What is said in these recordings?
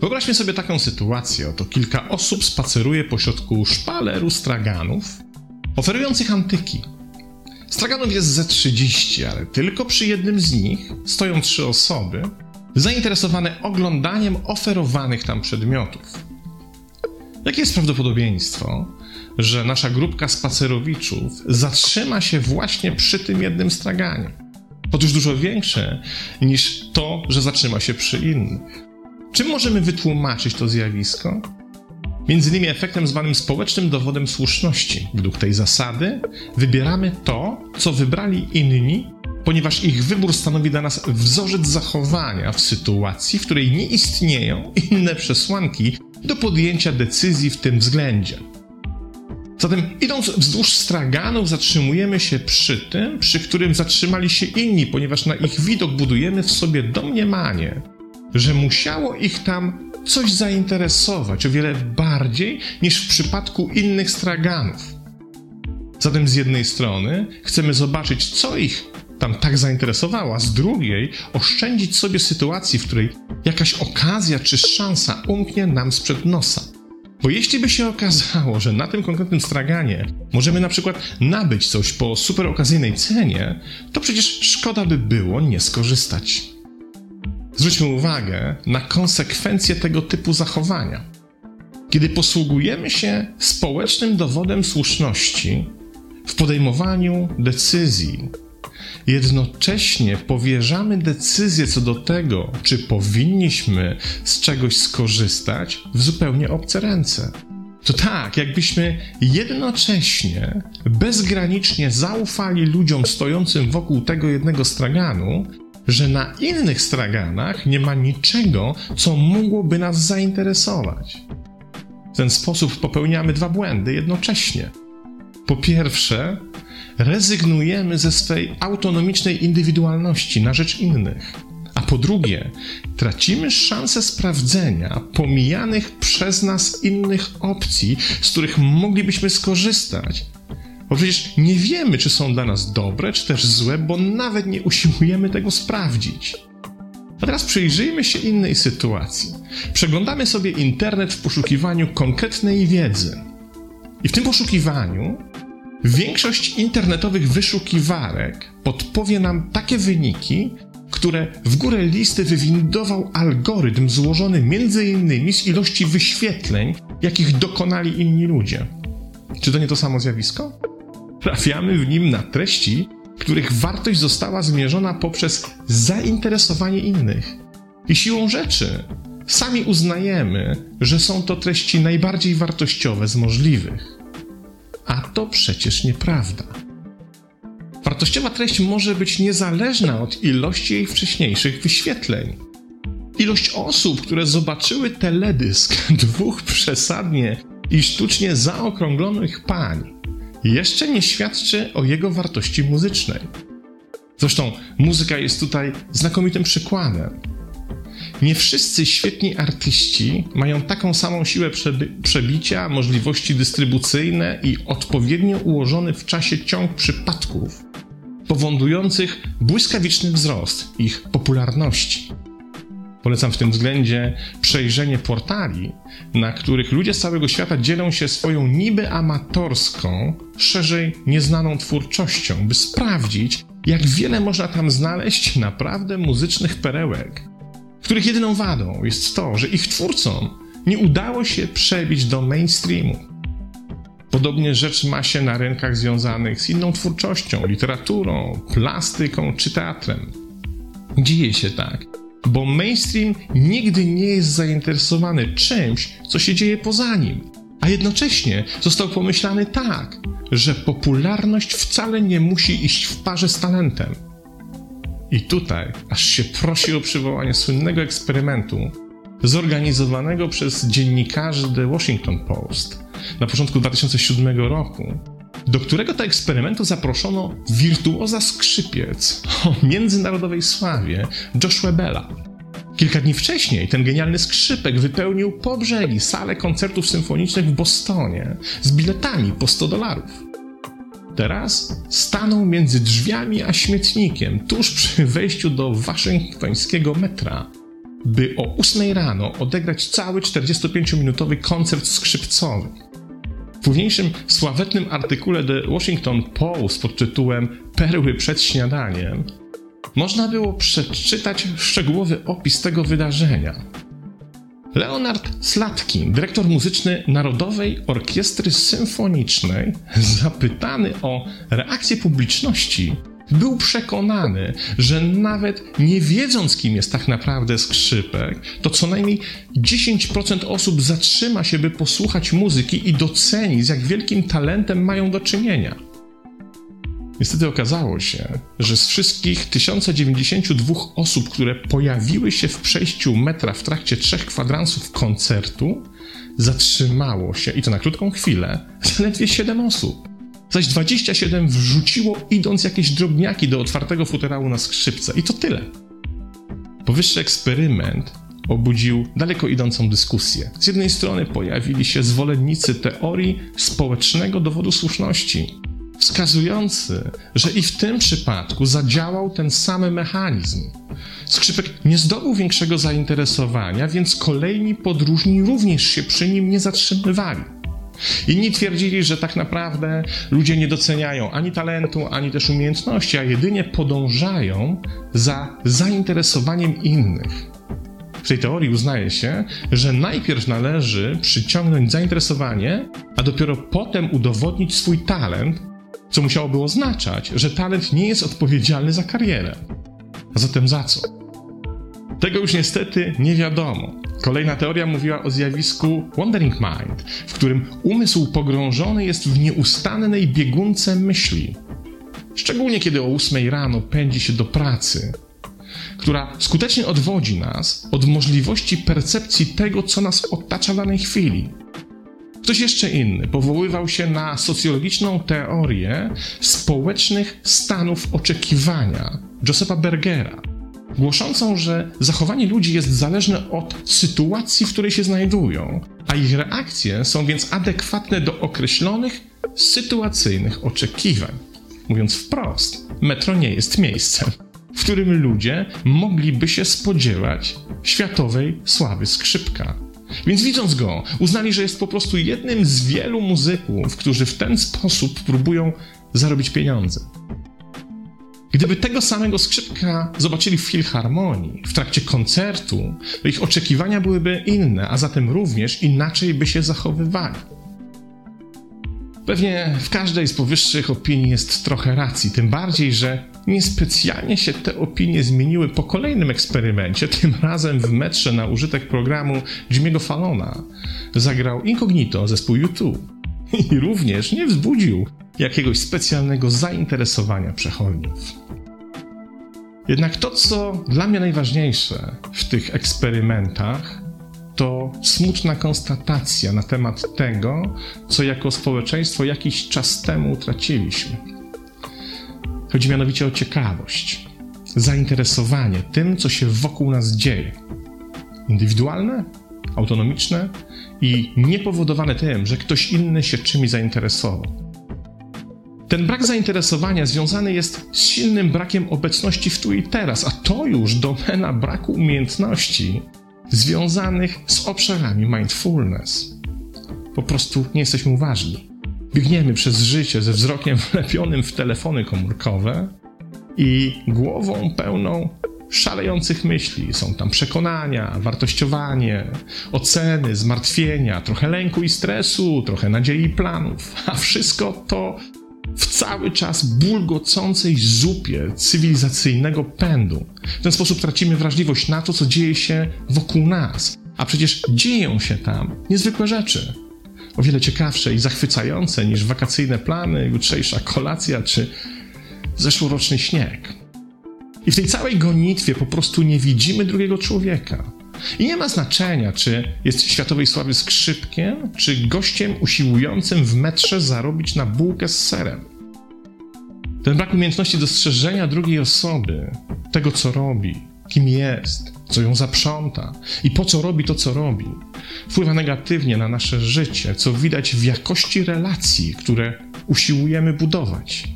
Wyobraźmy sobie taką sytuację. Oto kilka osób spaceruje pośrodku szpaleru straganów oferujących antyki. Straganów jest ze 30, ale tylko przy jednym z nich stoją trzy osoby zainteresowane oglądaniem oferowanych tam przedmiotów. Jakie jest prawdopodobieństwo, że nasza grupka spacerowiczów zatrzyma się właśnie przy tym jednym straganie? Otóż dużo większe niż to, że zatrzyma się przy innych. Czym możemy wytłumaczyć to zjawisko? Między innymi efektem zwanym społecznym dowodem słuszności. Według tej zasady wybieramy to, co wybrali inni, ponieważ ich wybór stanowi dla nas wzorzec zachowania w sytuacji, w której nie istnieją inne przesłanki do podjęcia decyzji w tym względzie. Zatem, idąc wzdłuż straganów, zatrzymujemy się przy tym, przy którym zatrzymali się inni, ponieważ na ich widok budujemy w sobie domniemanie, że musiało ich tam coś zainteresować o wiele bardziej niż w przypadku innych straganów. Zatem z jednej strony chcemy zobaczyć, co ich tam tak zainteresowało, a z drugiej oszczędzić sobie sytuacji, w której jakaś okazja czy szansa umknie nam sprzed nosa. Bo jeśli by się okazało, że na tym konkretnym straganie możemy na przykład nabyć coś po super okazyjnej cenie, to przecież szkoda by było nie skorzystać. Zwróćmy uwagę na konsekwencje tego typu zachowania. Kiedy posługujemy się społecznym dowodem słuszności w podejmowaniu decyzji, jednocześnie powierzamy decyzję co do tego, czy powinniśmy z czegoś skorzystać, w zupełnie obce ręce. To tak, jakbyśmy jednocześnie bezgranicznie zaufali ludziom stojącym wokół tego jednego straganu, że na innych straganach nie ma niczego, co mogłoby nas zainteresować. W ten sposób popełniamy dwa błędy jednocześnie. Po pierwsze, rezygnujemy ze swej autonomicznej indywidualności na rzecz innych. A po drugie, tracimy szansę sprawdzenia pomijanych przez nas innych opcji, z których moglibyśmy skorzystać, bo przecież nie wiemy, czy są dla nas dobre, czy też złe, bo nawet nie usiłujemy tego sprawdzić. A teraz przyjrzyjmy się innej sytuacji. Przeglądamy sobie internet w poszukiwaniu konkretnej wiedzy. I w tym poszukiwaniu większość internetowych wyszukiwarek podpowie nam takie wyniki, które w górę listy wywindował algorytm złożony m.in. z ilości wyświetleń, jakich dokonali inni ludzie. Czy to nie to samo zjawisko? trafiamy w nim na treści, których wartość została zmierzona poprzez zainteresowanie innych. I siłą rzeczy sami uznajemy, że są to treści najbardziej wartościowe z możliwych. A to przecież nieprawda. Wartościowa treść może być niezależna od ilości jej wcześniejszych wyświetleń. Ilość osób, które zobaczyły teledysk dwóch przesadnie i sztucznie zaokrąglonych pań, jeszcze nie świadczy o jego wartości muzycznej. Zresztą muzyka jest tutaj znakomitym przykładem. Nie wszyscy świetni artyści mają taką samą siłę przebicia, możliwości dystrybucyjne i odpowiednio ułożony w czasie ciąg przypadków, powodujących błyskawiczny wzrost ich popularności. Polecam w tym względzie przejrzenie portali, na których ludzie z całego świata dzielą się swoją niby amatorską, szerzej nieznaną twórczością, by sprawdzić, jak wiele można tam znaleźć naprawdę muzycznych perełek, których jedyną wadą jest to, że ich twórcom nie udało się przebić do mainstreamu. Podobnie rzecz ma się na rynkach związanych z inną twórczością, literaturą, plastyką czy teatrem. Dzieje się tak, bo mainstream nigdy nie jest zainteresowany czymś, co się dzieje poza nim. A jednocześnie został pomyślany tak, że popularność wcale nie musi iść w parze z talentem. I tutaj aż się prosi o przywołanie słynnego eksperymentu zorganizowanego przez dziennikarzy The Washington Post na początku 2007 roku, do którego to eksperymentu zaproszono wirtuoza skrzypiec o międzynarodowej sławie Joshua Bella. Kilka dni wcześniej ten genialny skrzypek wypełnił po brzegi salę koncertów symfonicznych w Bostonie z biletami po 100 dolarów. Teraz stanął między drzwiami a śmietnikiem, tuż przy wejściu do waszyngtońskiego metra, by o 8 rano odegrać cały 45-minutowy koncert skrzypcowy. W późniejszym sławetnym artykule The Washington Post pod tytułem Perły przed śniadaniem można było przeczytać szczegółowy opis tego wydarzenia. Leonard Slatkin, dyrektor muzyczny Narodowej Orkiestry Symfonicznej, zapytany o reakcję publiczności, był przekonany, że nawet nie wiedząc, kim jest tak naprawdę skrzypek, to co najmniej 10% osób zatrzyma się, by posłuchać muzyki i doceni, z jak wielkim talentem mają do czynienia. Niestety okazało się, że z wszystkich 1092 osób, które pojawiły się w przejściu metra w trakcie trzech kwadransów koncertu, zatrzymało się, i to na krótką chwilę, zaledwie 7 osób. Zaś 27 wrzuciło, idąc jakieś drobniaki do otwartego futerału na skrzypce. I to tyle. Powyższy eksperyment obudził daleko idącą dyskusję. Z jednej strony pojawili się zwolennicy teorii społecznego dowodu słuszności, wskazujący, że i w tym przypadku zadziałał ten sam mechanizm. Skrzypek nie zdobył większego zainteresowania, więc kolejni podróżni również się przy nim nie zatrzymywali. Inni twierdzili, że tak naprawdę ludzie nie doceniają ani talentu, ani też umiejętności, a jedynie podążają za zainteresowaniem innych. W tej teorii uznaje się, że najpierw należy przyciągnąć zainteresowanie, a dopiero potem udowodnić swój talent, co musiałoby oznaczać, że talent nie jest odpowiedzialny za karierę. A zatem za co? Tego już niestety nie wiadomo. Kolejna teoria mówiła o zjawisku Wandering Mind, w którym umysł pogrążony jest w nieustannej biegunce myśli. Szczególnie kiedy o 8 rano pędzi się do pracy, która skutecznie odwodzi nas od możliwości percepcji tego, co nas otacza w danej chwili. Ktoś jeszcze inny powoływał się na socjologiczną teorię społecznych stanów oczekiwania Josefa Bergera, głoszącą, że zachowanie ludzi jest zależne od sytuacji, w której się znajdują, a ich reakcje są więc adekwatne do określonych sytuacyjnych oczekiwań. Mówiąc wprost, metro nie jest miejscem, w którym ludzie mogliby się spodziewać światowej sławy skrzypka. Więc widząc go, uznali, że jest po prostu jednym z wielu muzyków, którzy w ten sposób próbują zarobić pieniądze. Gdyby tego samego skrzypka zobaczyli w filharmonii, w trakcie koncertu, to ich oczekiwania byłyby inne, a zatem również inaczej by się zachowywali. Pewnie w każdej z powyższych opinii jest trochę racji, tym bardziej, że niespecjalnie się te opinie zmieniły po kolejnym eksperymencie, tym razem w metrze na użytek programu Jimmy'ego Fallona. Zagrał incognito zespół YouTube i również nie wzbudził jakiegoś specjalnego zainteresowania przechodniów. Jednak to, co dla mnie najważniejsze w tych eksperymentach, to smutna konstatacja na temat tego, co jako społeczeństwo jakiś czas temu utraciliśmy. Chodzi mianowicie o ciekawość, zainteresowanie tym, co się wokół nas dzieje. Indywidualne, autonomiczne i niepowodowane tym, że ktoś inny się czymś zainteresował. Ten brak zainteresowania związany jest z silnym brakiem obecności w tu i teraz, a to już domena braku umiejętności związanych z obszarami mindfulness. Po prostu nie jesteśmy uważni. Biegniemy przez życie ze wzrokiem wlepionym w telefony komórkowe i głową pełną szalejących myśli. Są tam przekonania, wartościowanie, oceny, zmartwienia, trochę lęku i stresu, trochę nadziei i planów, a wszystko to w cały czas bulgocącej zupie cywilizacyjnego pędu. W ten sposób tracimy wrażliwość na to, co dzieje się wokół nas. A przecież dzieją się tam niezwykłe rzeczy. O wiele ciekawsze i zachwycające niż wakacyjne plany, jutrzejsza kolacja czy zeszłoroczny śnieg. I w tej całej gonitwie po prostu nie widzimy drugiego człowieka. I nie ma znaczenia, czy jest światowej sławy skrzypkiem, czy gościem usiłującym w metrze zarobić na bułkę z serem. Ten brak umiejętności dostrzeżenia drugiej osoby, tego co robi, kim jest, co ją zaprząta i po co robi to, co robi, wpływa negatywnie na nasze życie, co widać w jakości relacji, które usiłujemy budować.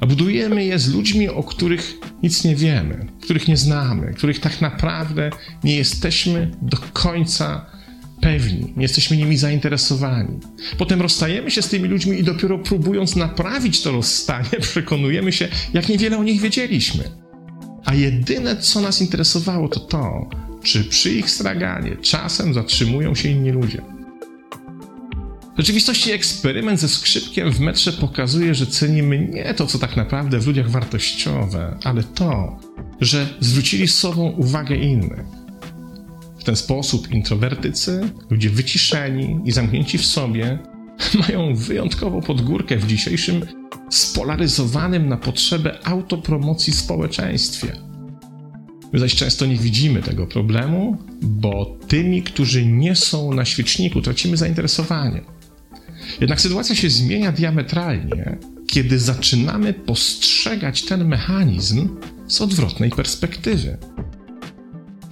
A budujemy je z ludźmi, o których nic nie wiemy, których nie znamy, których tak naprawdę nie jesteśmy do końca pewni, nie jesteśmy nimi zainteresowani. Potem rozstajemy się z tymi ludźmi i dopiero próbując naprawić to rozstanie, przekonujemy się, jak niewiele o nich wiedzieliśmy. A jedyne, co nas interesowało, to to, czy przy ich straganie czasem zatrzymują się inni ludzie. W rzeczywistości eksperyment ze skrzypkiem w metrze pokazuje, że cenimy nie to, co tak naprawdę w ludziach wartościowe, ale to, że zwrócili sobą uwagę innych. W ten sposób introwertycy, ludzie wyciszeni i zamknięci w sobie, mają wyjątkową podgórkę w dzisiejszym spolaryzowanym na potrzebę autopromocji społeczeństwie. My zaś często nie widzimy tego problemu, bo tymi, którzy nie są na świeczniku, tracimy zainteresowanie. Jednak sytuacja się zmienia diametralnie, kiedy zaczynamy postrzegać ten mechanizm z odwrotnej perspektywy.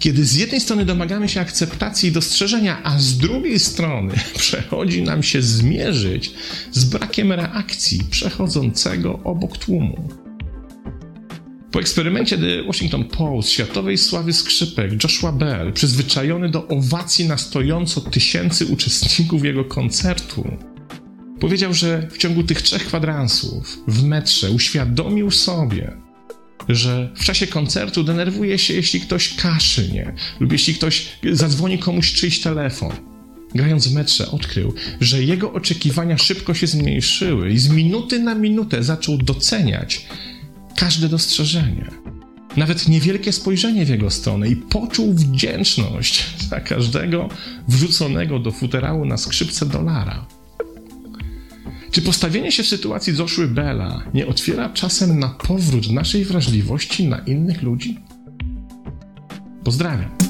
Kiedy z jednej strony domagamy się akceptacji i dostrzeżenia, a z drugiej strony przechodzi nam się zmierzyć z brakiem reakcji przechodzącego obok tłumu. Po eksperymencie The Washington Post, światowej sławy skrzypek, Joshua Bell, przyzwyczajony do owacji na stojąco tysięcy uczestników jego koncertu, powiedział, że w ciągu tych trzech kwadransów w metrze uświadomił sobie, że w czasie koncertu denerwuje się, jeśli ktoś kaszlnie lub jeśli ktoś zadzwoni komuś czyjś telefon. Grając w metrze odkrył, że jego oczekiwania szybko się zmniejszyły i z minuty na minutę zaczął doceniać każde dostrzeżenie. Nawet niewielkie spojrzenie w jego stronę i poczuł wdzięczność za każdego wrzuconego do futerału na skrzypce dolara. Czy postawienie się w sytuacji Joshua Bella nie otwiera czasem na powrót naszej wrażliwości na innych ludzi? Pozdrawiam.